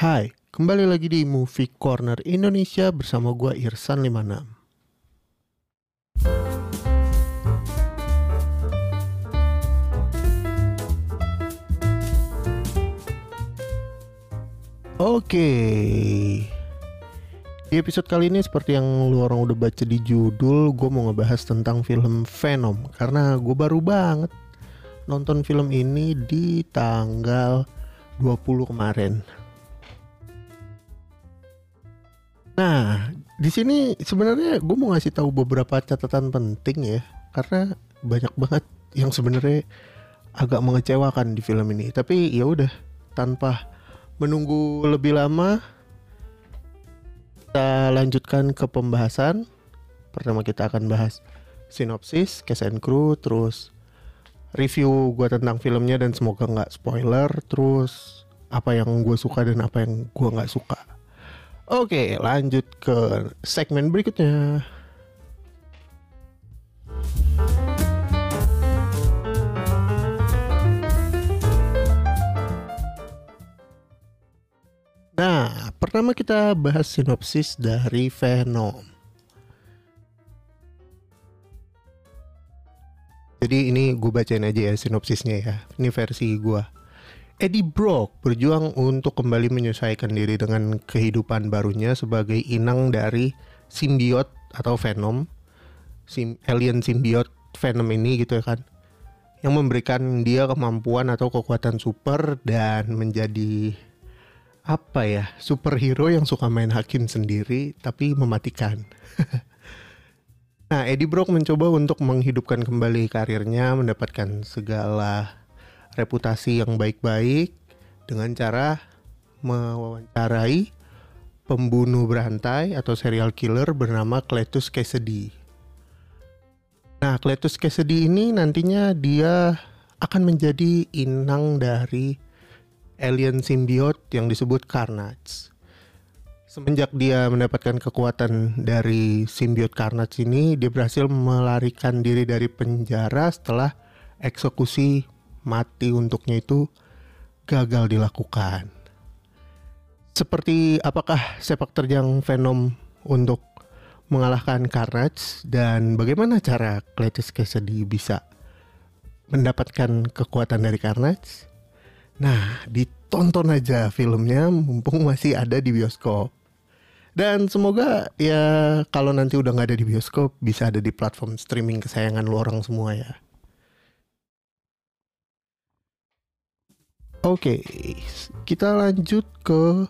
Hai, kembali lagi di Movie Corner Indonesia bersama gua Irsan 56. Oke. Di episode kali ini seperti yang lu orang udah baca di judul, gue mau ngebahas tentang film Venom karena gue baru banget nonton film ini di tanggal 20 kemarin. Nah, di sini sebenarnya gue mau ngasih tahu beberapa catatan penting ya, karena banyak banget yang sebenarnya agak mengecewakan di film ini. Tapi ya udah, tanpa menunggu lebih lama, kita lanjutkan ke pembahasan. Pertama kita akan bahas sinopsis, cast and crew, terus review gue tentang filmnya dan semoga nggak spoiler, terus apa yang gue suka dan apa yang gue nggak suka. Oke, lanjut ke segmen berikutnya. Nah, pertama kita bahas sinopsis dari Venom. Jadi ini gue bacain aja ya sinopsisnya ya. Ini versi gue. Eddie Brock berjuang untuk kembali menyesuaikan diri dengan kehidupan barunya sebagai inang dari simbiot atau Venom, sim alien simbiot Venom ini gitu ya kan, yang memberikan dia kemampuan atau kekuatan super dan menjadi apa ya superhero yang suka main hakim sendiri tapi mematikan. nah, Eddie Brock mencoba untuk menghidupkan kembali karirnya, mendapatkan segala reputasi yang baik-baik dengan cara mewawancarai pembunuh berantai atau serial killer bernama Cletus Cassidy. Nah, Cletus Cassidy ini nantinya dia akan menjadi inang dari alien simbiot yang disebut Carnage. Semenjak dia mendapatkan kekuatan dari simbiot Carnage ini, dia berhasil melarikan diri dari penjara setelah eksekusi mati untuknya itu gagal dilakukan. Seperti apakah sepak terjang Venom untuk mengalahkan Carnage dan bagaimana cara Cletus Cassidy bisa mendapatkan kekuatan dari Carnage? Nah, ditonton aja filmnya mumpung masih ada di bioskop. Dan semoga ya kalau nanti udah nggak ada di bioskop bisa ada di platform streaming kesayangan lu orang semua ya. Oke, kita lanjut ke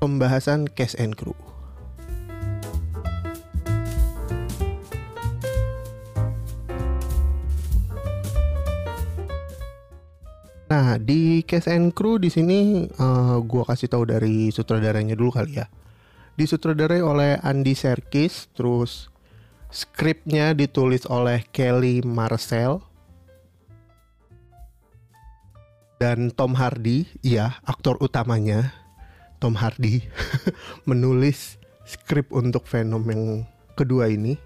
pembahasan cast and crew. Nah, di cast and crew di sini uh, gua kasih tahu dari sutradaranya dulu kali ya. Disutradarai oleh Andy Serkis, terus skripnya ditulis oleh Kelly Marcel, dan Tom Hardy, iya aktor utamanya Tom Hardy menulis skrip untuk Venom yang kedua ini.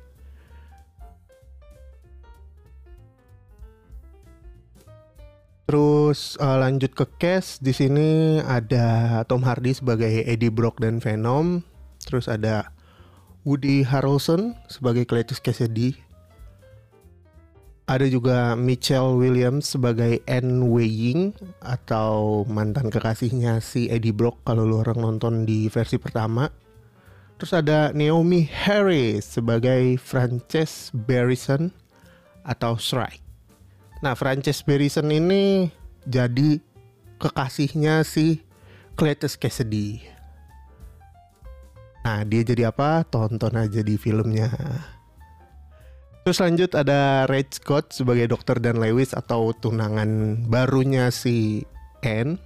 Terus uh, lanjut ke cast di sini ada Tom Hardy sebagai Eddie Brock dan Venom. Terus ada Woody Harrelson sebagai Cletus Cassidy ada juga Michelle Williams sebagai Anne Weying atau mantan kekasihnya si Eddie Brock kalau lu orang nonton di versi pertama. Terus ada Naomi Harris sebagai Frances Barrison atau Shrike. Nah, Frances Barrison ini jadi kekasihnya si Cletus Cassidy. Nah, dia jadi apa? Tonton aja di filmnya. Terus lanjut ada Red Scott sebagai dokter dan Lewis atau tunangan barunya si Anne.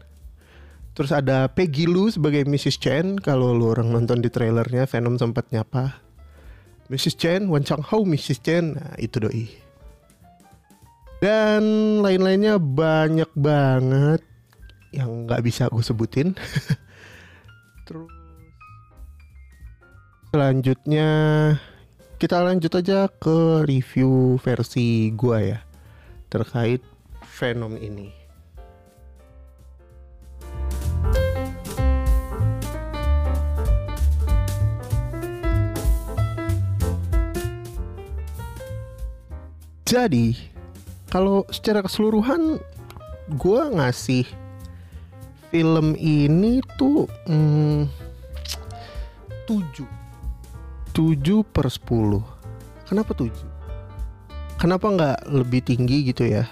Terus ada Peggy Lou sebagai Mrs. Chen. Kalau lu orang nonton di trailernya Venom sempat nyapa Mrs. Chen, Wan Chang Ho, Mrs. Chen. Nah, itu doi. Dan lain-lainnya banyak banget yang nggak bisa gue sebutin. Terus selanjutnya kita lanjut aja ke review versi gua ya terkait Venom ini. Jadi, kalau secara keseluruhan gue ngasih film ini tuh hmm, 7 7 per 10 Kenapa 7? Kenapa nggak lebih tinggi gitu ya?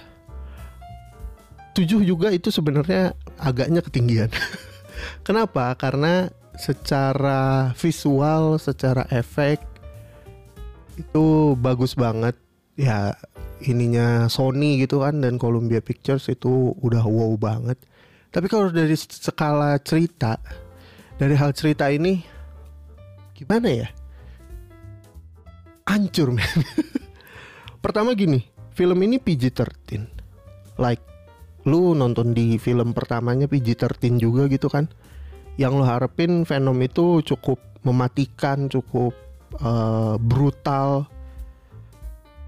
7 juga itu sebenarnya agaknya ketinggian Kenapa? Karena secara visual, secara efek itu bagus banget ya ininya Sony gitu kan dan Columbia Pictures itu udah wow banget. Tapi kalau dari skala cerita, dari hal cerita ini gimana ya? Hancur men. Pertama gini, film ini PG-13. Like lu nonton di film pertamanya PG-13 juga gitu kan. Yang lo harapin Venom itu cukup mematikan, cukup uh, brutal,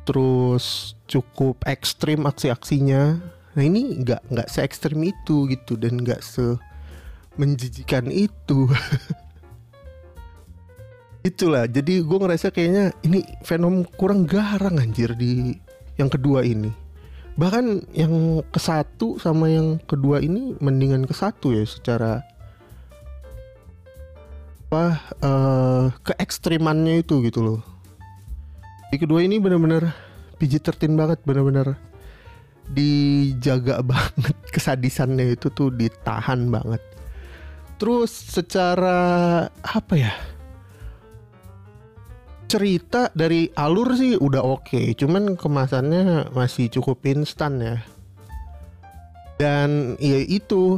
terus cukup ekstrim aksi-aksinya. Nah ini nggak nggak se ekstrim itu gitu dan nggak se menjijikan itu. Itulah, jadi gue ngerasa kayaknya ini Venom kurang garang anjir di yang kedua ini. Bahkan yang ke satu sama yang kedua ini mendingan ke satu ya secara apa uh, ke ekstrimannya itu gitu loh. Di kedua ini bener-bener PG-13 banget bener-bener dijaga banget. Kesadisannya itu tuh ditahan banget. Terus secara apa ya cerita dari alur sih udah oke. Okay. cuman kemasannya masih cukup instan ya. Dan ya itu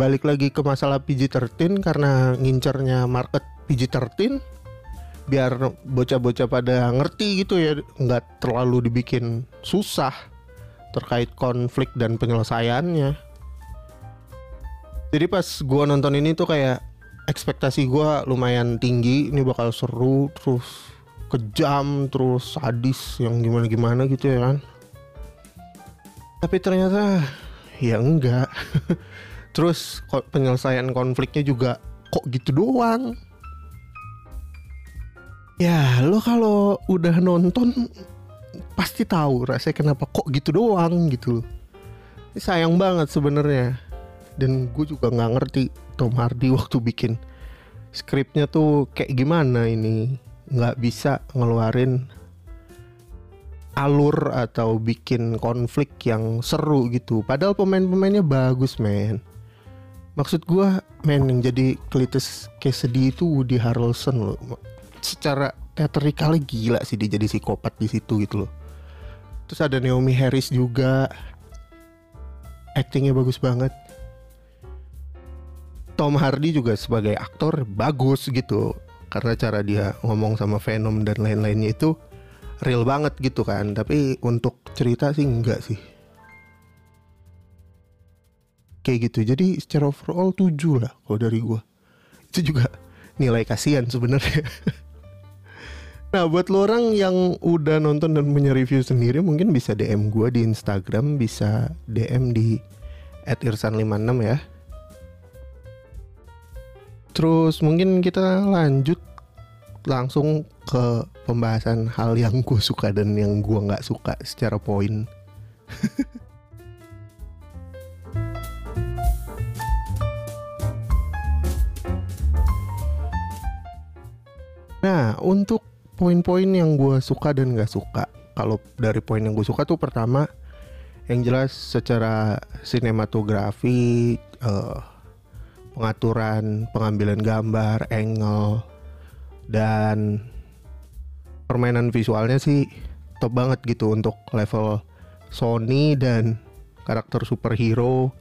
balik lagi ke masalah PG-13 karena ngincernya market PG-13 biar bocah-bocah pada ngerti gitu ya nggak terlalu dibikin susah terkait konflik dan penyelesaiannya. Jadi pas gua nonton ini tuh kayak ekspektasi gua lumayan tinggi ini bakal seru terus kejam terus sadis yang gimana-gimana gitu ya kan. Tapi ternyata ya enggak. Terus penyelesaian konfliknya juga kok gitu doang. Ya lo kalau udah nonton pasti tahu rasanya kenapa kok gitu doang gitu Ini sayang banget sebenarnya. Dan gue juga nggak ngerti Tom Hardy waktu bikin skripnya tuh kayak gimana ini nggak bisa ngeluarin alur atau bikin konflik yang seru gitu. Padahal pemain-pemainnya bagus men. Maksud gue men yang jadi Cletus sedih itu Woody Harrelson loh secara teatrikal gila sih dia jadi psikopat di situ gitu loh. Terus ada Naomi Harris juga. Actingnya bagus banget. Tom Hardy juga sebagai aktor bagus gitu karena cara dia ngomong sama Venom dan lain-lainnya itu real banget gitu kan. Tapi untuk cerita sih enggak sih. Kayak gitu. Jadi secara overall 7 lah kalau dari gua. Itu juga nilai kasihan sebenarnya. Nah buat lo orang yang udah nonton dan punya review sendiri mungkin bisa DM gue di Instagram Bisa DM di @irsan56 ya Terus mungkin kita lanjut langsung ke pembahasan hal yang gue suka dan yang gue nggak suka secara poin. nah, untuk poin-poin yang gue suka dan gak suka kalau dari poin yang gue suka tuh pertama yang jelas secara sinematografi uh, pengaturan pengambilan gambar angle dan permainan visualnya sih top banget gitu untuk level Sony dan karakter superhero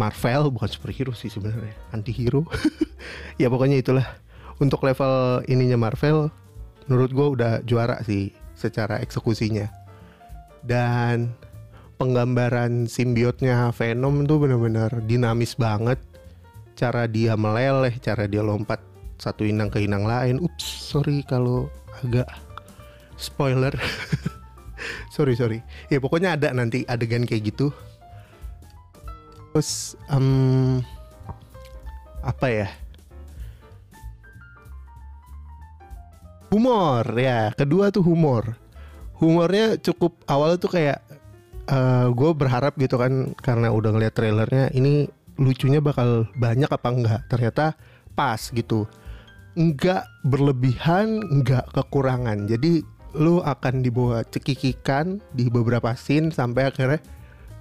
Marvel. Bukan superhero sih sebenarnya anti hero ya pokoknya itulah. Untuk level ininya Marvel menurut gue udah juara sih secara eksekusinya. Dan penggambaran simbiotnya Venom tuh benar-benar dinamis banget cara dia meleleh cara dia lompat satu inang ke inang lain. Ups sorry kalau agak spoiler. Sorry sorry. Ya pokoknya ada nanti adegan kayak gitu. Terus um, apa ya? Humor ya. Kedua tuh humor. Humornya cukup awal tuh kayak uh, gue berharap gitu kan karena udah ngeliat trailernya ini lucunya bakal banyak apa enggak? Ternyata pas gitu. Enggak berlebihan enggak kekurangan. Jadi lu akan dibawa cekikikan di beberapa scene sampai akhirnya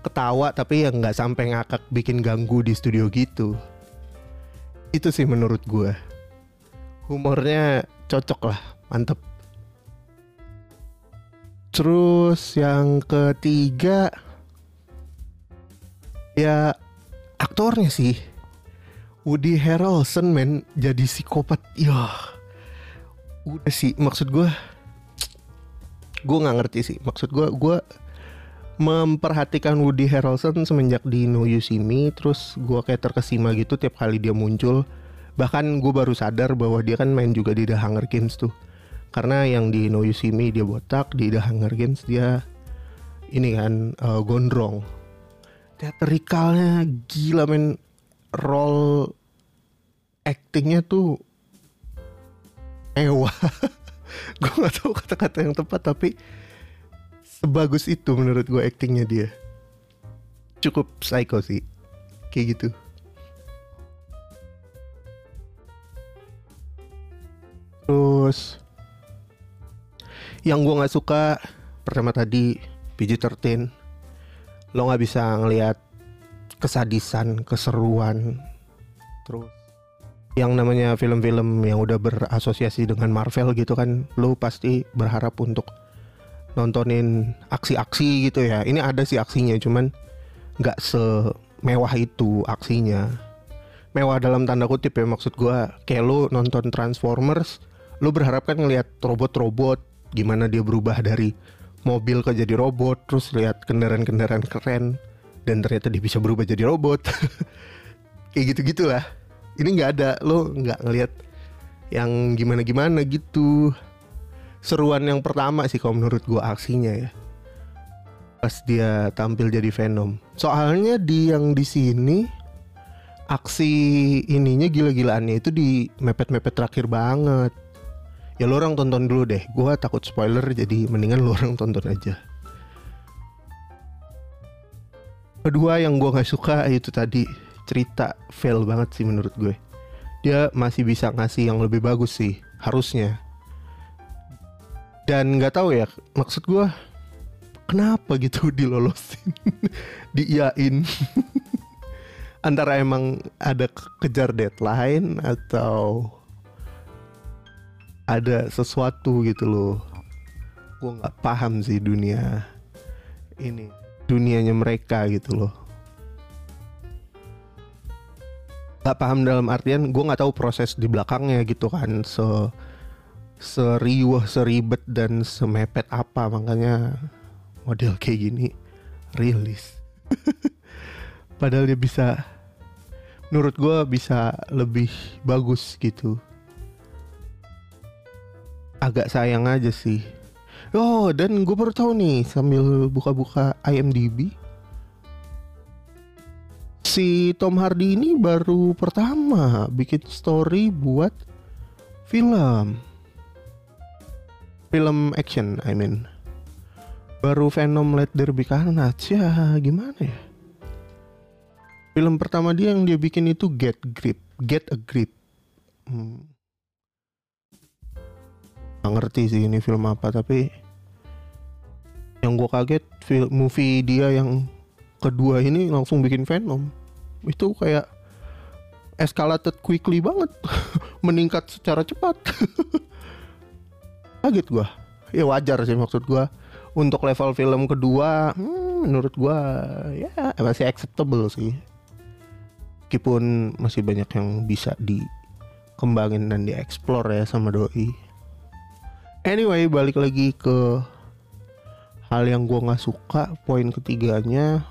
ketawa tapi yang nggak sampai ngakak bikin ganggu di studio gitu. Itu sih menurut gue humornya cocok lah mantep. Terus yang ketiga ya aktornya sih. Woody Harrelson men. Jadi psikopat. Ya. Udah sih maksud gue gue nggak ngerti sih. Maksud gue gue memperhatikan Woody Harrelson semenjak di No You See Me terus gue kayak terkesima gitu tiap kali dia muncul. Bahkan gue baru sadar bahwa dia kan main juga di The Hunger Games tuh. Karena yang di No You See Me dia botak di The Hunger Games dia ini kan uh, gondrong teatrikalnya gila men. Role actingnya tuh ewa. Gue gak tahu kata-kata yang tepat tapi sebagus itu menurut gue actingnya dia. Cukup psycho sih kayak gitu. Terus yang gue nggak suka pertama tadi PG-13 lo nggak bisa ngelihat kesadisan, keseruan, terus yang namanya film-film yang udah berasosiasi dengan Marvel gitu kan, lo pasti berharap untuk nontonin aksi-aksi gitu ya. Ini ada sih aksinya, cuman nggak semewah itu aksinya. Mewah dalam tanda kutip ya maksud gue kayak lo nonton Transformers, lo berharap kan ngelihat robot-robot gimana dia berubah dari mobil ke jadi robot, terus lihat kendaraan-kendaraan keren dan ternyata dia bisa berubah jadi robot. Kayak gitu gitulah ini nggak ada lo nggak ngelihat yang gimana gimana gitu. Seruan yang pertama sih kalau menurut gua aksinya ya. Pas dia tampil jadi Venom. Soalnya di yang di sini aksi ininya gila-gilaannya itu di mepet-mepet terakhir banget ya lo orang tonton dulu deh. Gua takut spoiler jadi mendingan lo orang tonton aja. Kedua yang gue nggak suka itu tadi cerita fail banget sih menurut gue. Dia masih bisa ngasih yang lebih bagus sih harusnya. Dan nggak tahu ya maksud gue kenapa gitu dilolosin diiyain? Antara emang ada kejar deadline atau ada sesuatu gitu loh. Gue nggak paham sih dunia ini dunianya mereka gitu loh. Gak paham dalam artian gue nggak tahu proses di belakangnya gitu kan. Se seriuh seribet dan semepet apa. Makanya model kayak gini rilis. Padahal dia bisa menurut gue bisa lebih bagus gitu agak sayang aja sih Oh, dan gue baru tahu nih sambil buka-buka IMDb. Si Tom Hardy ini baru pertama bikin story buat film. Film action, I mean. Baru Venom Let There Be Carnage. Ya, gimana ya? Film pertama dia yang dia bikin itu Get Grip. Get a Grip. Hmm. Gak ngerti sih ini film apa tapi yang gue kaget film movie dia yang kedua ini langsung bikin Venom. Itu kayak escalated quickly banget. Meningkat secara cepat. Kaget gue ya wajar sih maksud gue untuk level film kedua hmm, menurut gue ya masih acceptable sih. Meskipun masih banyak yang bisa dikembangin dan dieksplor ya sama doi anyway balik lagi ke hal yang gue nggak suka poin ketiganya.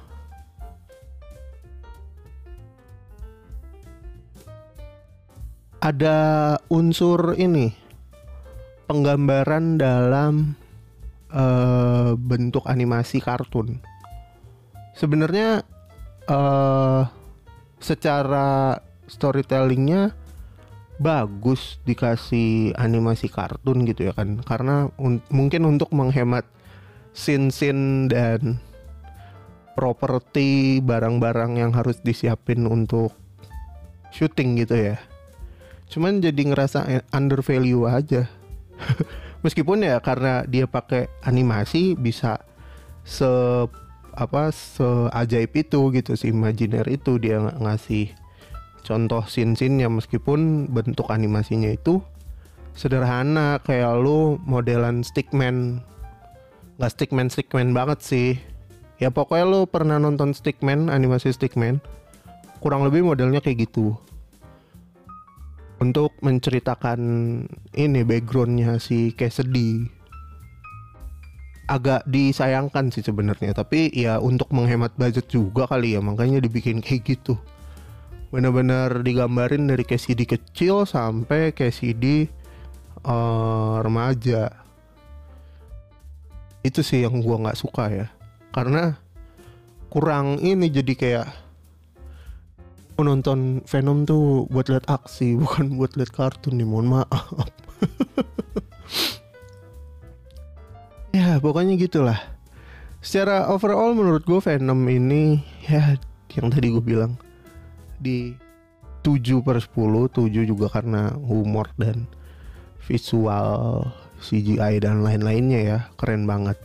Ada unsur ini penggambaran dalam uh, bentuk animasi kartun. Sebenarnya uh, secara storytellingnya bagus dikasih animasi kartun gitu ya kan karena un mungkin untuk menghemat scene-scene dan properti barang-barang yang harus disiapin untuk syuting gitu ya. Cuman jadi ngerasa under value aja. Meskipun ya karena dia pakai animasi bisa se apa seajaib itu gitu si imajiner itu dia ng ngasih contoh scene-scene nya meskipun bentuk animasinya itu sederhana kayak lu modelan stickman. Nggak stickman stickman banget sih. Ya pokoknya lu pernah nonton stickman animasi stickman kurang lebih modelnya kayak gitu. Untuk menceritakan ini backgroundnya si Cassidy. Agak disayangkan sih sebenarnya tapi ya untuk menghemat budget juga kali ya makanya dibikin kayak gitu benar-benar digambarin dari Cassidy kecil sampai Cassidy uh, remaja. Itu sih yang gua nggak suka ya. Karena kurang ini jadi kayak menonton Venom tuh buat lihat aksi bukan buat lihat kartun nih mohon maaf. Ya pokoknya gitulah. Secara overall menurut gue Venom ini ya yang tadi gue bilang di 7 per 10 7 juga karena humor dan visual CGI dan lain-lainnya ya keren banget.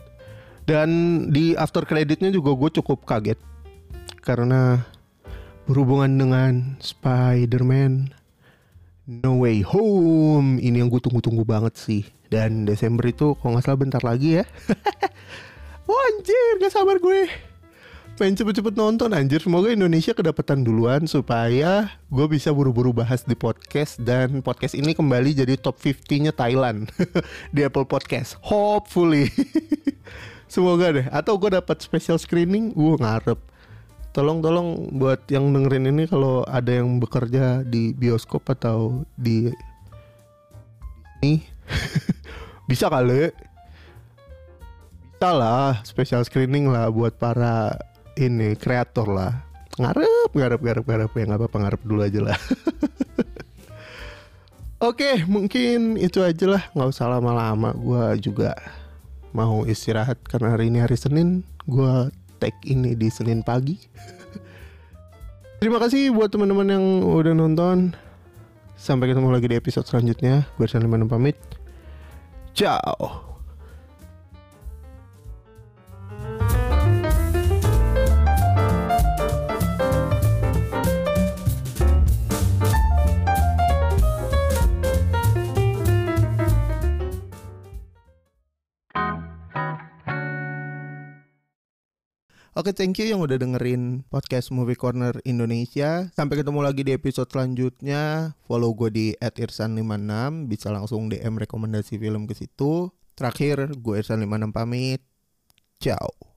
Dan di after creditnya juga gue cukup kaget karena berhubungan dengan Spider-Man No Way Home. Ini yang gue tunggu-tunggu banget sih. Dan Desember itu kalau nggak salah bentar lagi ya. Wah anjir gak sabar gue pengen cepet-cepet nonton anjir. Semoga Indonesia kedapatan duluan supaya gue bisa buru-buru bahas di podcast dan podcast ini kembali jadi top 50 nya Thailand. Di Apple Podcast. Hopefully. Semoga deh. Atau gue dapat special screening gue ngarep. Tolong tolong buat yang dengerin ini kalau ada yang bekerja di bioskop atau di ini bisa kali. Bisa lah special screening lah buat para ini kreator lah ngarep ngarep ngarep ngarep ya nggak apa-apa dulu aja lah Oke, mungkin itu aja lah, nggak usah lama-lama. Gue juga mau istirahat karena hari ini hari Senin. Gue tag ini di Senin pagi. Terima kasih buat teman-teman yang udah nonton. Sampai ketemu lagi di episode selanjutnya. Gue Sandy pamit. Ciao. Oke, thank you yang udah dengerin podcast Movie Corner Indonesia. Sampai ketemu lagi di episode selanjutnya. Follow gue di @irsan56, bisa langsung DM rekomendasi film ke situ. Terakhir, gue Irsan56 pamit. Ciao.